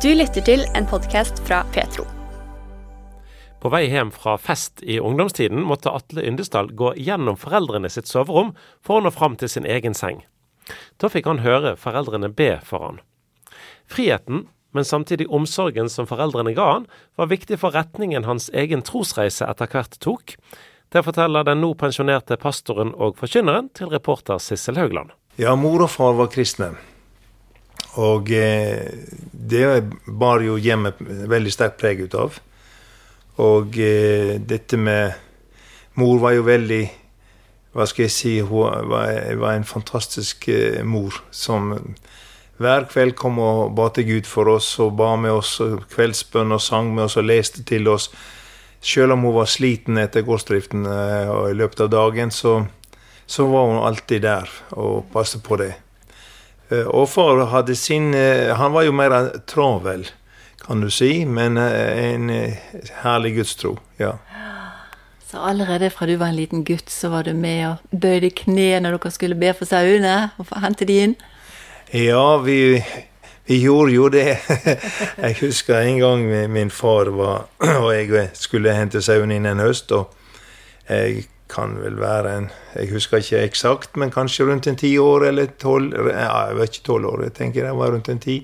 Du lytter til en podkast fra Petro. På vei hjem fra fest i ungdomstiden måtte Atle Yndesdal gå gjennom foreldrene sitt soverom for å nå fram til sin egen seng. Da fikk han høre foreldrene be for han. Friheten, men samtidig omsorgen som foreldrene ga han, var viktig for retningen hans egen trosreise etter hvert tok. Det forteller den nå pensjonerte pastoren og forkynneren til reporter Sissel Haugland. Ja, mor og far var kristne. Og eh, det bar jo hjemmet veldig sterkt preg ut av. Og eh, dette med Mor var jo veldig Hva skal jeg si Hun var, en fantastisk eh, mor som hver kveld kom og ba til Gud for oss og ba med oss kveldsbønn og sang med oss og leste til oss. Selv om hun var sliten etter gårdsdriften og i løpet av dagen, så, så var hun alltid der og passet på det. Eh, og far hadde sin eh, Han var jo mer travel, kan du si, men eh, en herlig gudstro. Ja. Så allerede fra du var en liten gutt, så var du med og bøyde kne når dere skulle be for sauene og hente de inn? Ja, vi, vi gjorde jo det. Jeg husker en gang min far var, og jeg skulle hente sauene inn en høst. og jeg kan vel være en Jeg husker ikke eksakt, men kanskje rundt en ti år eller tolv Ja, jeg vet ikke tolv år, jeg tenker det var rundt en ti.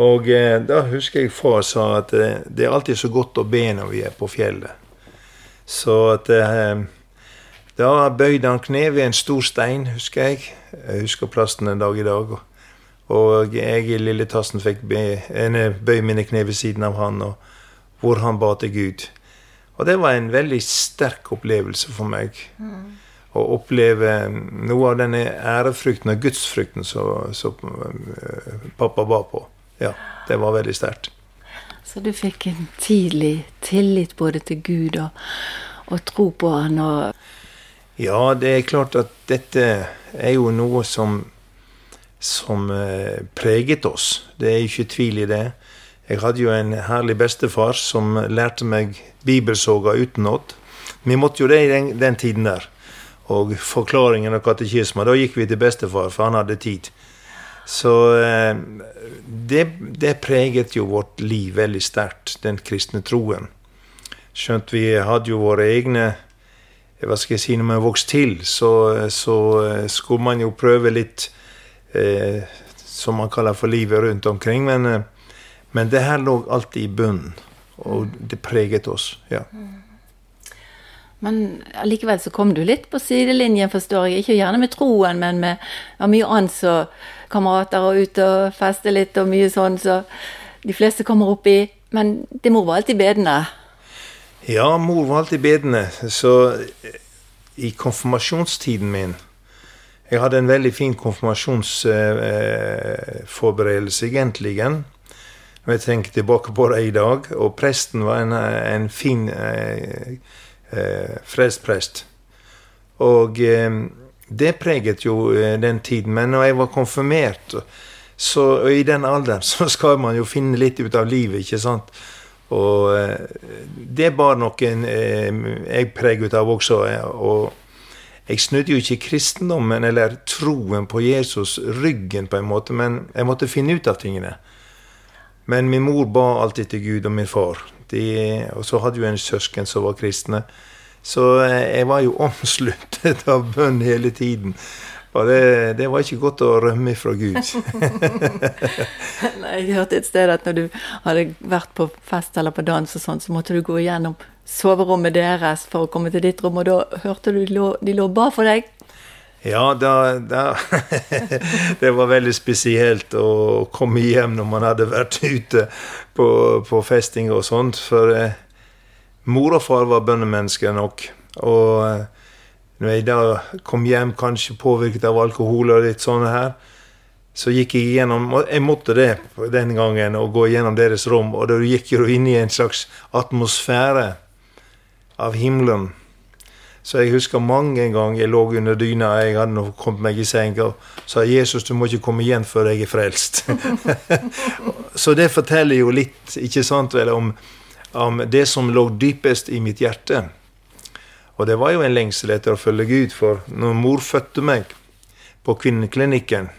Og eh, da husker jeg far sa at eh, det er alltid så godt å be når vi er på fjellet. Så at eh, Da bøyde han kne ved en stor stein, husker jeg. Jeg husker plassen en dag i dag. Og jeg i lille tassen fikk be, bøy mine kne ved siden av han, og, hvor han ba til Gud. Og det var en veldig sterk opplevelse for meg. Mm. Å oppleve noe av denne ærefrykten og gudsfrykten som eh, pappa ba på. Ja, det var veldig sterkt. Så du fikk en tidlig tillit både til Gud og, og tro på Han og Ja, det er klart at dette er jo noe som som eh, preget oss. Det er ikke tvil i det. Jeg hadde jo en herlig bestefar som lærte meg bibelsoga utenat. Vi måtte jo det i den, den, tiden der. Og forklaringen av katekisma. Da gikk vi til bestefar, for han hadde tid. Så eh, det, det, preget jo vårt liv veldig sterkt, den kristne troen. Skjønt vi hadde jo våre egne Hva skal jeg si, når man vokste til, så, så eh, skulle man jo prøve litt eh, som man kaller for livet rundt omkring. Men eh, men det her lå alltid i bunnen, og det preget oss. ja. Men allikevel så kom du litt på sidelinjen, forstår jeg. Ikke gjerne med troen, men med ja, mye annet så kamerater og ute og feste litt og mye sånn, så de fleste kommer opp i. Men din mor var alltid bedende? Ja, mor var alltid bedende. Så i konfirmasjonstiden min Jeg hadde en veldig fin konfirmasjonsforberedelse, eh, egentlig. Når jeg tenker tilbake på det i dag. Og presten var en, en fin eh, eh, fredsprest. Og eh, det preget jo eh, den tiden. Men når jeg var konfirmert, så, og i den alderen, så skal man jo finne litt ut av livet, ikke sant. Og eh, det bar noen eh, jeg preget av også. og jeg snudde jo ikke kristendommen eller troen på Jesus ryggen, på en måte, men jeg måtte finne ut av tingene. Men min mor ba alltid til Gud og min far. De, og så hadde jo en søsken som var kristne. Så eh, jeg var jo omsluttet av bønn hele tiden. Og det, det, var ikke godt å rømme fra Gud. Nei, jeg hørte et sted at når du hadde vært på fest eller på dans, og sånn, så måtte du gå igjennom soverommet deres for å komme til ditt rom, og da hørte du de lå, de lå ba for deg. Ja, da, da Det var veldig spesielt å komme hjem når man hadde vært ute på, på festing og sånt. For eh, mor og far var bøndemennesker nok. Og eh, når jeg da kom hjem, kanskje påvirket av alkohol og litt sånn her, så gikk jeg gjennom Jeg måtte det den gangen, å gå gjennom deres rom. Og da gikk jeg inn i en slags atmosfære av himmelen så jeg husker mange ganger jeg lå under dyna, jeg hadde nå kommet meg i seng og sa 'Jesus, du må ikke komme igjen før jeg er frelst'. så det forteller jo litt ikke sant vel, om, om, det som lå dypest i mitt hjerte. Og det var jo en lengsel etter å følge Gud, for når mor fødte meg på kvinneklinikken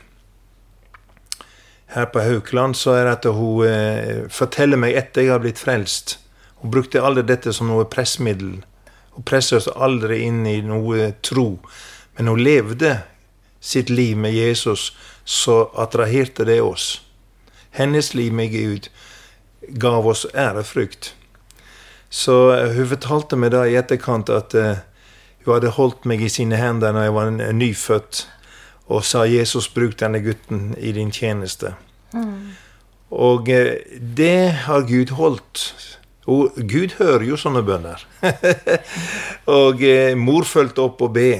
her på Haukeland, så er det at hun eh, forteller meg etter jeg har blitt frelst. Hun brukte aldri dette som noe pressmiddel. Hun presset oss aldri inn i noe tro. Men hun levde sitt liv med Jesus, så attraherte det oss. Hennes liv med Gud gav oss ærefrykt. Så eh, hun fortalte meg da i etterkant at uh, hun hadde holdt meg i sine hender når jeg var nyfødt, og sa 'Jesus, bruk denne gutten i din tjeneste'. Mm. Og det har Gud holdt. Og Gud hører jo sånne bønner. og eh, mor fulgte opp og be.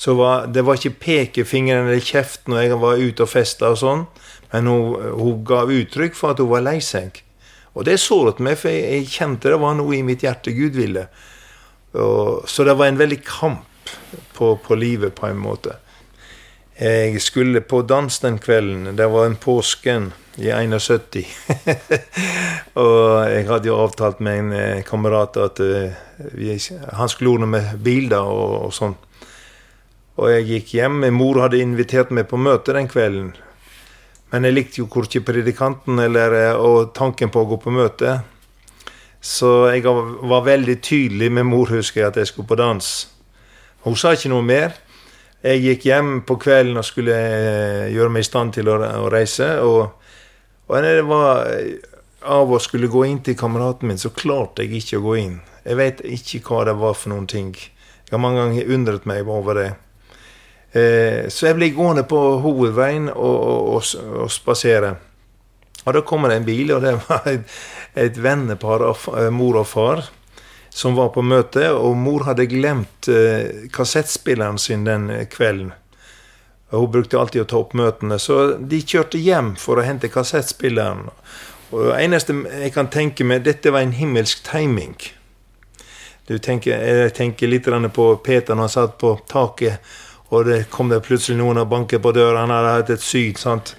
Så var, det var ikke pekefingeren eller kjeften når jeg var ute og festa og sånn, men hun, hun gav uttrykk for at hun var lei seg. Og det såret meg, for jeg, kjente det var noe i mitt hjerte Gud ville. Og, så det var en veldig kamp på, på, livet, på en måte. Jeg skulle på dans den kvelden. Det var en påsken i 71. og jeg hadde jo avtalt med en eh, kamerat at uh, vi, han skulle ordne med bil da, og, og sånn. Og jeg gikk hjem. Mor hadde invitert meg på møte den kvelden. Men jeg likte jo korkje predikanten eller, eh, og tanken på å gå på møte. Så jeg var veldig tydelig med mor, husker jeg, at jeg skulle på dans. Hun sa ikke noe mer. Jeg gikk hjem på kvelden og skulle eh, gjøre meg i stand til å reise. Og, og det var eh, av å skulle gå inn til kameraten min, så klarte jeg ikke å gå inn. Jeg vet ikke hva det var for noen ting. Jeg har mange ganger undret meg over det. Eh, så jeg ble gående på hovedveien og, og, og, og spasere. Og da kommer det en bil, og det var et, et vennepar av eh, mor og far som var på møte. Og mor hadde glemt eh, kassettspilleren sin den kvelden. Hun brukte alltid å ta opp møtene, så de kjørte hjem for å hente kassettspilleren. Og det eneste jeg kan tenke meg, dette var en himmelsk timing. Du tenker, jeg tenker litt på Peter når han satt på taket og det kom det plutselig noen og banket på døra. Han hadde hatt et syn. sant?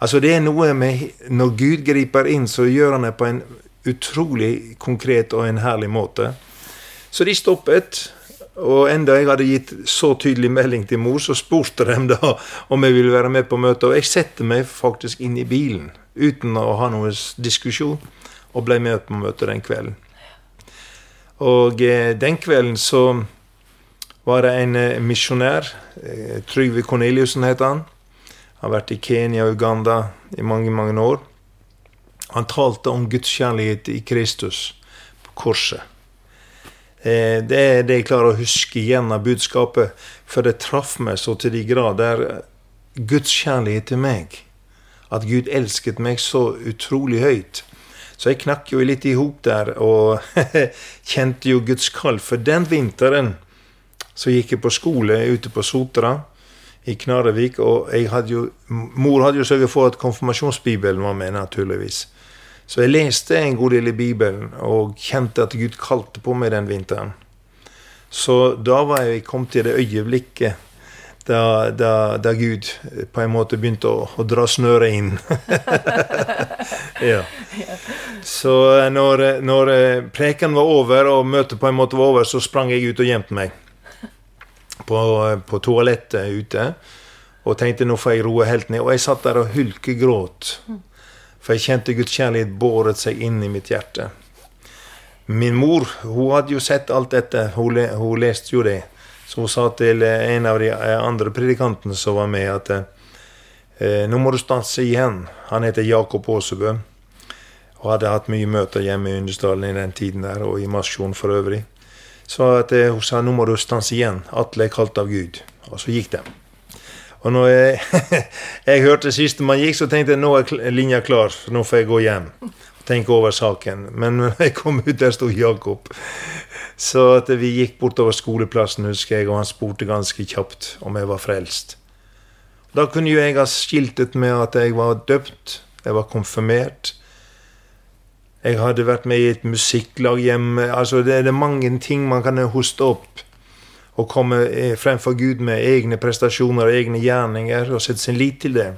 Altså Det er noe med Når Gud griper inn, så gjør han det på en utrolig konkret og en herlig måte. Så de stoppet. Og enda jeg hadde gitt så tydelig melding til mor, så spurte de da om jeg ville være med på møtet. Og jeg setter meg faktisk inn i bilen uten å ha noen diskusjon, og ble med på møtet den kvelden. Og eh, den kvelden så var det en eh, misjonær. Eh, Trygve Corneliussen het han. Han har vært i Kenya og Uganda i mange, mange år. Han talte om Guds kjærlighet i Kristus på korset. Eh, det er det jeg klarer å huske igjen av budskapet, for det traff meg så til de grader. Guds kjærlighet til meg. At Gud elsket meg så utrolig høyt. Så jeg knakk jo litt i hop der og kjente jo Guds kall. For den vinteren så gikk jeg på skole ute på Sotra i Knarrevik. Og hadde jo, mor hadde jo sørget for at konfirmasjonsbibelen var med, naturligvis. Så jeg leste en god del i Bibelen og kjente at Gud kalte på meg den vinteren. Så da var jeg kommet til det øyeblikket da, da, da, Gud på en måte begynte å, å dra snøret inn. ja. Så når, når preken var over og møtet på en måte var over, så sprang jeg ut og gjemte meg på, på toalettet ute og tenkte nå får jeg roe helt ned. Og jeg satt der og hulkegråt. For jeg kjente Guds kjærlighet båret seg inn i mitt hjerte. Min mor hun hadde jo sett alt dette. Hun, hun leste jo det. Så hun sa til en av de andre predikantene som var med, at eh, nå må du stanse igjen. Han heter Jakob Aasebø. Og hadde hatt mye møter hjemme i Undersdalen i den tiden der, og i Masjon for øvrig. Så at eh, hun sa nå må du stanse igjen. Atle er kalt av Gud. Og så gikk det. Og når jeg, jeg hørte siste man gikk, så tenkte jeg nå er linja klar. Nå får jeg gå hjem og tenke over saken. Men når jeg kom ut, der sto Jakob. Så at vi gikk bortover skoleplassen, husker jeg, og han spurte ganske kjapt om jeg var frelst. Da kunne jo jeg ha skiltet med at jeg var døpt, jeg var konfirmert. Jeg hadde vært med i et musikklag hjemme. altså Det er mange ting man kan hoste opp. Og komme eh, fremfor Gud med egne prestasjoner og egne gjerninger og sette sin lit til det.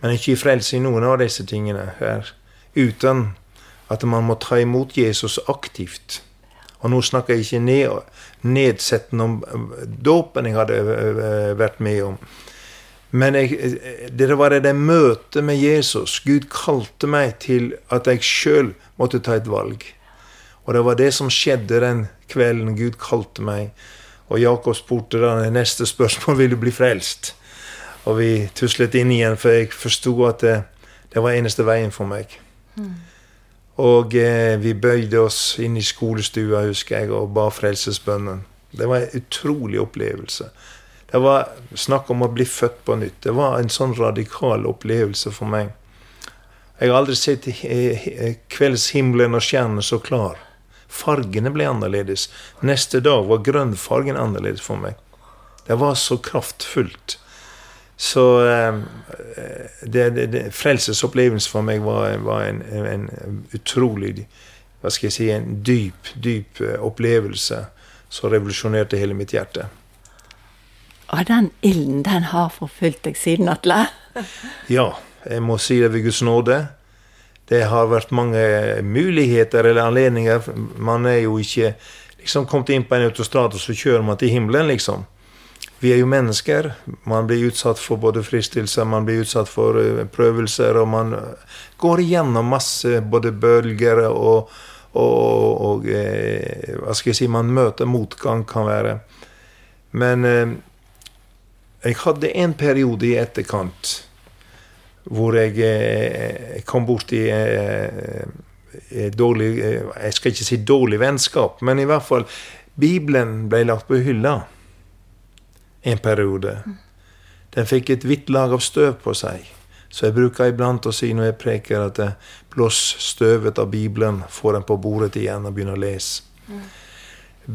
Men ikke i frelse i noen av disse tingene her. Uten at man må ta imot Jesus aktivt. Og nå snakker jeg ikke ned, nedsettende om eh, dåpen jeg hadde eh, vært med om. Men jeg, det var det møtet med Jesus. Gud kalte meg til at jeg sjøl måtte ta et valg. Og det var det som skjedde den kvelden Gud kalte meg. Og Jakob spurte da neste spørsmål vil du bli frelst. Og vi tuslet inn igjen, for jeg forsto at det, det, var eneste veien for meg. Mm. Og eh, vi bøyde oss inn i skolestua, husker jeg, og ba frelsesbønnen. Det var en utrolig opplevelse. Det var snakk om å bli født på nytt. Det var en sånn radikal opplevelse for meg. Jeg har aldri sett kveldshimmelen og stjernene så klar. Fargene ble annerledes. Neste dag var grønnfargen annerledes for meg. Det var så kraftfullt. Så eh, det, det, det, frelsesopplevelsen for meg var, var en, en, utrolig Hva skal jeg si En dyp, dyp eh, opplevelse som revolusjonerte hele mitt hjerte. Og den ilden, den har forfulgt deg siden, Atle? ja, jeg må si det ved Guds nåde. Det har vært mange muligheter eller anledninger. Man er jo ikke liksom kommet inn på en autostrad, og så kjører man til himmelen, liksom. Vi er jo mennesker. Man blir utsatt for både fristelser, man blir utsatt for eh, prøvelser, og man går igjennom masse både bølger og, og, og eh, Hva skal jeg si Man møter motgang, kan være. Men eh, jeg hadde en periode i etterkant hvor jeg, jeg eh, kom borti eh, dårlig eh, Jeg skal ikke si dårlig vennskap, men i hvert fall Bibelen ble lagt på hylla en periode. Den fikk et hvitt lag av støv på seg. Så jeg bruker iblant å si når jeg preker, at blås støvet av Bibelen, få den på bordet igjen og begynne å lese. Mm.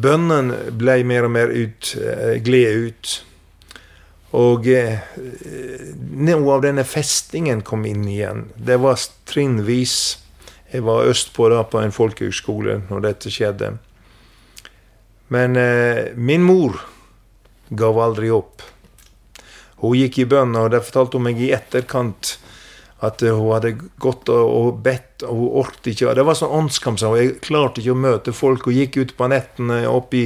Bønnen ble mer og mer ut, gled ut. Og eh, noe av denne festingen kom inn igjen. Det var trinnvis. Jeg var østpå da på en folkehøgskole når dette skjedde. Men eh, min mor gav aldri opp. Hun gikk i bønn, og det fortalte hun meg i etterkant at eh, hun hadde gått og bedt, og hun orket ikke. Det var sånn åndskamp. Jeg klarte ikke å møte folk. Hun gikk ut på nettene opp i,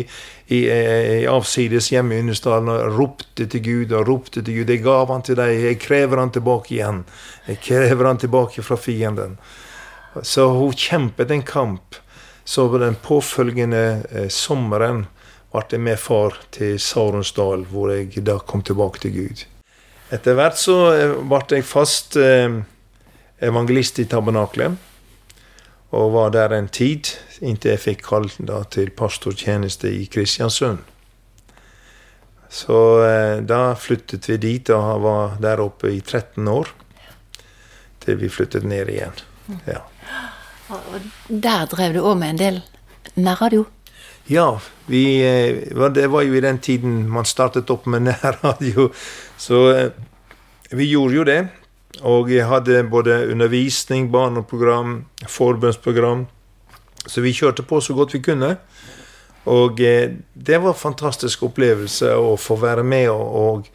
i, i avsides hjemme i Undersdalen og ropte til Gud og ropte til Gud. Jeg gav han til deg. Jeg krever han tilbake igjen. Jeg krever han tilbake fra fienden. Så hun kjempet en kamp. Så den påfølgende eh, sommeren ble jeg med far til Saronsdal, hvor jeg da kom tilbake til Gud. Etter hvert så eh, ble jeg fast eh, evangelist i tabernaklet. Og var der en tid, inntil jeg fikk kall til pastortjeneste i Kristiansund. Så eh, da flyttet vi dit og var der oppe i 13 år. Til vi flyttet ned igjen. Ja. Og der drev du òg med en del nærradio? Ja, vi, eh, det var jo i den tiden man startet opp med nærradio. Så eh, vi gjorde jo det. Og jeg hadde både undervisning, barneprogram, forbundsprogram. Så vi kjørte på så godt vi kunne. Og eh, det var en fantastisk opplevelse å få være med og, og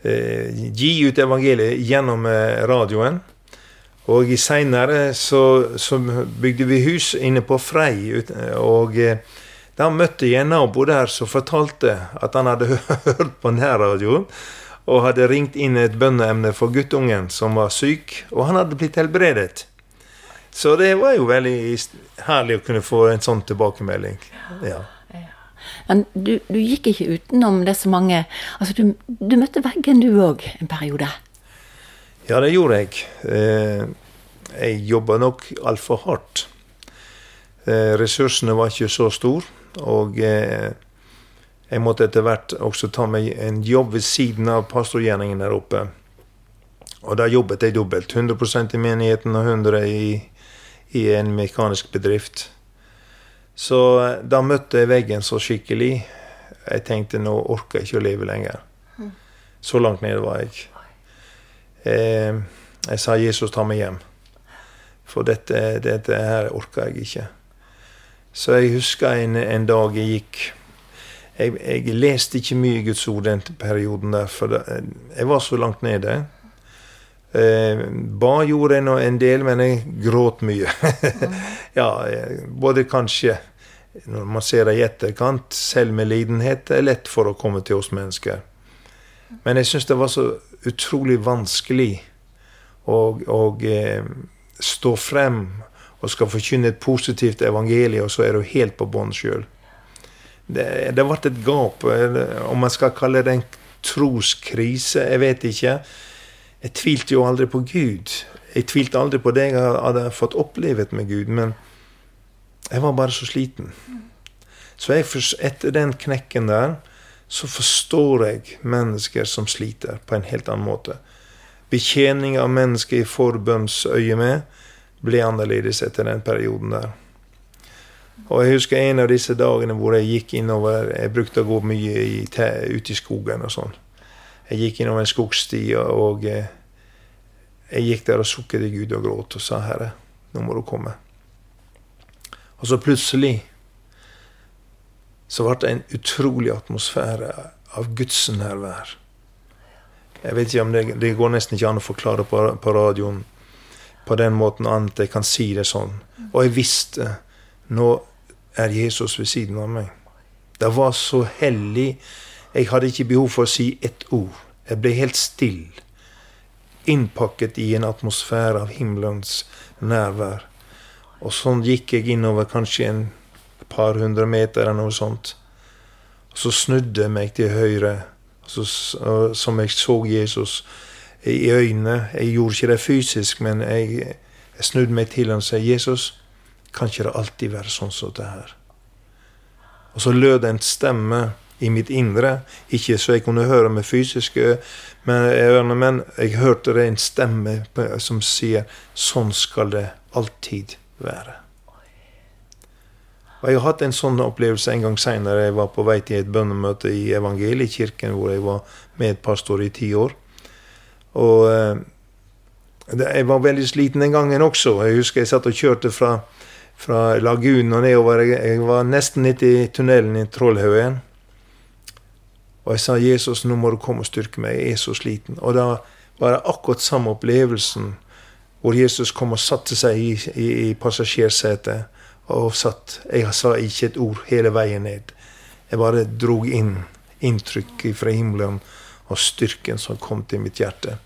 gi ut evangeliet gjennom radioen. Og seinere så, så, bygde vi hus inne på Frei. Og da møtte jeg og bodde her, som fortalte at han hadde hørt på nærradioen og hadde ringt inn et bønneemne for guttungen som var syk, og han hadde blitt helbredet. Så det var jo veldig herlig å kunne få en sånn tilbakemelding. Ja. Men du, du, gikk ikke utenom det så mange Altså, du, du møtte veggen du òg en periode? Ja, det gjorde jeg. Eh, jeg jobba nok altfor hardt. Eh, ressursene var ikke så store. Og eh, jeg måtte etter hvert også ta meg en jobb ved siden av pastorgjerningen der oppe. Og da jobbet jeg dobbelt. 100% i menigheten og 100 i, i en mekanisk bedrift. Så eh, da møtte jeg veggen så skikkelig. Jeg tenkte nå orker jeg ikke å leve lenger. Så langt nede var jeg. Eh, jeg sa 'Jesus, ta meg hjem'. For dette, dette her orker jeg ikke. Så jeg husker en, en dag jeg gikk jeg, jeg, leste ikke mye Guds ord den perioden der, for det, jeg var så langt nede. Eh, ba gjorde jeg nå en del, men jeg gråt mye. ja, både kanskje når man ser det i etterkant, selvmedlidenhet er lett for å komme til oss mennesker. Men jeg syns det var så utrolig vanskelig å, å eh, stå frem og skal forkynne et positivt evangelium, og så er du helt på bånn sjøl. Det, det ble et gap. Om man skal kalle det en troskrise, jeg vet ikke. Jeg tvilte jo aldri på Gud. Jeg tvilte aldri på det jeg hadde fått opplevet med Gud, men jeg var bare så sliten. Så jeg, etter den knekken der, så forstår jeg mennesker som sliter, på en helt annen måte. Betjening av mennesker i forbønnsøye med ble annerledes etter den perioden der. Og jeg husker en av disse dagene hvor jeg gikk innover Jeg brukte å gå mye i, ute i skogen og sånn. Jeg gikk innom en skogsti, og eh, jeg gikk der og sukket i Gud og gråt og sa, 'Herre, nå må du komme'. Og så plutselig så ble det en utrolig atmosfære av Guds nærvær. Jeg vet ikke om det, det går nesten ikke an å forklare på, på radioen på den måten annet jeg kan si det sånn. Og jeg visste nå er Jesus ved siden av meg. Det var så hellig. Jeg hadde ikke behov for å si ett ord. Jeg ble helt stille. Innpakket i en atmosfære av himmelens nærvær. Og sånn gikk jeg innover kanskje en par hundre meter eller noe sånt. Og så snudde jeg meg til høyre, så, som jeg så Jesus i øynene. Jeg gjorde ikke det fysisk, men jeg, jeg snudde meg til ham og sa, 'Jesus, kan ikke det alltid være sånn som det her?' Og så lød det en stemme i mitt indre, ikke så jeg kunne høre med fysiske ørene, men jeg hørte det en stemme som sier 'Sånn skal det alltid være'. Og Jeg har hatt en sånn opplevelse en gang seinere. Jeg var på vei til et bønnemøte i Evangeliekirken, hvor jeg var med et pastor i ti år. Og eh, jeg var veldig sliten den gangen også. Jeg husker jeg satt og kjørte fra, fra lagunen og nedover. Jeg, var nesten litt i tunnelen i Trollhaugen. Og jeg sa 'Jesus, nå må du komme og styrke meg. Jeg er så sliten'. Og da var det akkurat samme opplevelsen hvor Jesus kom og satte seg i, i, i passasjersetet og satt. Jeg sa ikke et ord hele veien ned. Jeg bare drog inn inntrykk fra himmelen og styrken som kom til mitt hjerte.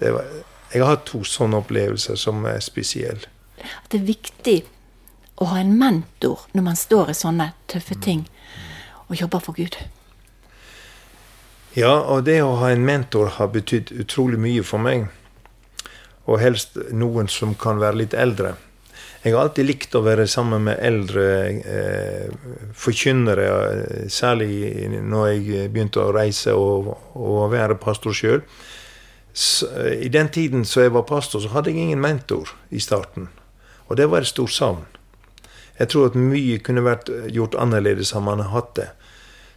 Var, jeg har hatt to sånne opplevelser som er spesielle. Det er viktig å ha en mentor når man står i sånne tøffe mm. ting, og jobber for Gud. Ja, og det å ha en mentor har betydd utrolig mye for meg. Og helst noen som kan være litt eldre. Jeg har alltid likt å være sammen med eldre eh, forkynnere, særlig når jeg begynte å reise og, og være pastor sjøl. I den tiden som jeg var pastor, så hadde jeg ingen mentor i starten. Og det var et stort savn. Jeg tror at mye kunne vært gjort annerledes om man hadde hatt det.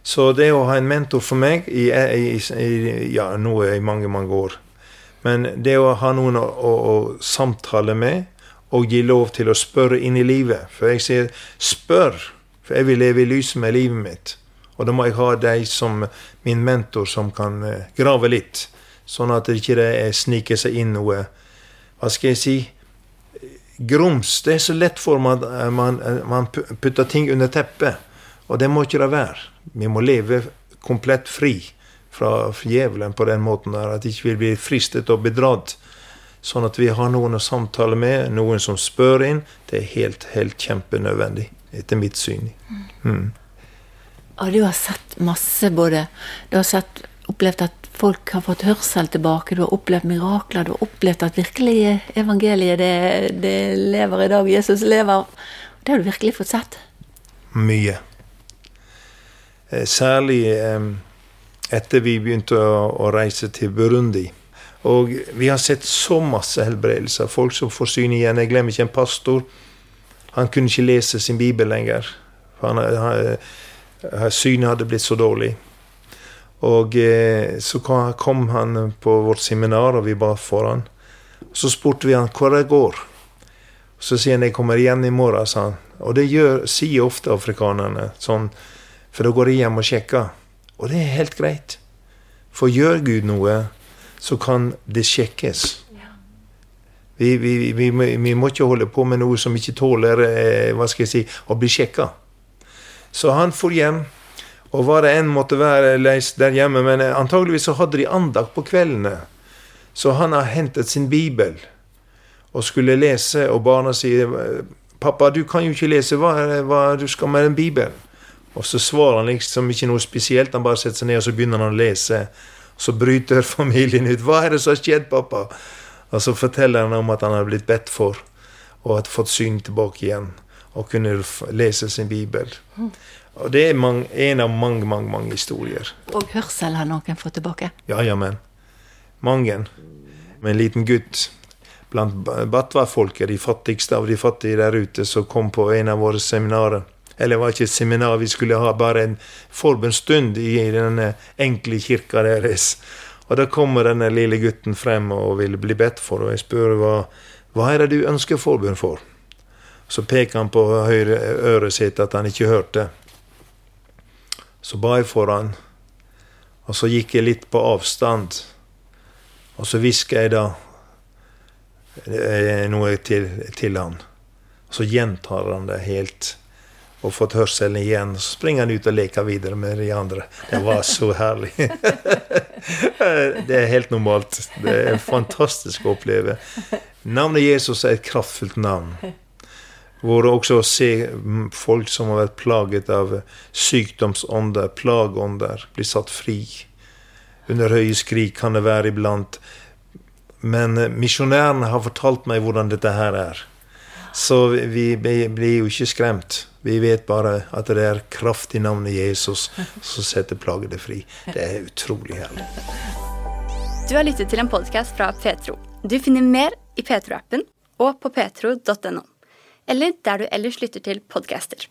Så det å ha en mentor for meg i, i, i ja, nå i mange, mange år Men det å ha noen å, å, å samtale med og gi lov til å spørre inn i livet. For jeg sier spør, for jeg vil leve i lyset med livet mitt. Og da må jeg ha deg som min mentor som kan eh, grave litt, sånn at det ikke sniker seg inn noe Hva skal jeg si? Grums. Det er så lett for man, eh, man, eh, man putter ting under teppet. Og det må ikke det være. Vi må leve komplett fri fra djevelen på den måten der, at vi ikke vil bli fristet og bedratt. Sånn at vi har noen å samtale med, noen som spør inn. Det er helt, helt kjempenødvendig, etter mitt syn. Mm. Og du har sett masse både Du har sett, opplevd at folk har fått hørsel tilbake, du har opplevd mirakler, du har opplevd at virkelig evangeliet det, det lever i dag. Jesus lever. Det har du virkelig fått sett. Mye. Eh, særlig eh, etter vi begynte å reise til Burundi og vi har sett så masse helbredelser. Folk som får syn igjen. Jeg glemmer ikke en pastor. Han kunne ikke lese sin bibel lenger. Han, han, synet hadde blitt så dårlig. Og eh, så kom han på vårt seminar, og vi ba for han. Så spurte vi han hvor det går. Så sier han jeg kommer igjen i morgen. sa han. Og det gjør, sier ofte afrikanerne, sånn, for da går de hjem og sjekker. Og det er helt greit. For gjør Gud noe, så kan det sjekkes. Vi, vi, vi, vi, må ikke holde på med noe som ikke tåler eh, hva skal jeg si, å bli sjekka. Så han for hjem. Og hva det enn måtte være der hjemme, men antageligvis så hadde de andakt på kveldene. Så han har hentet sin bibel og skulle lese, og barna sier 'Pappa, du kan jo ikke lese. Hva, hva du skal med den bibelen?' Og så svarer han liksom ikke noe spesielt. Han bare setter seg ned og så begynner han å lese. Så bryter familien ut. 'Hva er det som har skjedd, pappa?' Og så forteller han om at han har blitt bedt for, og har fått syn tilbake igjen. Og kunne lese sin bibel. Og det er mange, en av mange, mange, mange historier. Og hørsel har noen fått tilbake. Ja, ja, men. Mange. Med en liten gutt blant ba- Batva-folket, de fattigste av de fattige der ute, som kom på en av våre seminarer. Eller det var ikke et seminar, vi skulle ha bare en forbønnsstund i denne enkle kirka deres. Og da kommer denne lille gutten frem og vil bli bedt for, og jeg spør hva, hva er det du ønsker forbønn for? Så peker han på høyre øret sitt at han ikke hørte. Så ba jeg for han, og så gikk jeg litt på avstand. Og så hvisker jeg da eh, noe til, til han. Så gjentar han det helt. Og fått hørselen igjen. Så springer han ut og leker videre med de andre. Det var så herlig. det er helt normalt. Det er fantastisk å oppleve. Navnet Jesus er et kraftfullt navn. Hvor også å se folk som har vært plaget av sykdomsånder, plageånder, bli satt fri. Under høye skrik kan det være iblant. Men misjonærene har fortalt meg hvordan dette her er. Så vi blir jo ikke skremt. Vi vet bare at det er kraft i navnet Jesus som setter plagede fri. Det er utrolig herlig. Du har lyttet til en podkast fra Petro. Du finner mer i Petro-appen og på petro.no. Eller der du ellers lytter til podcaster.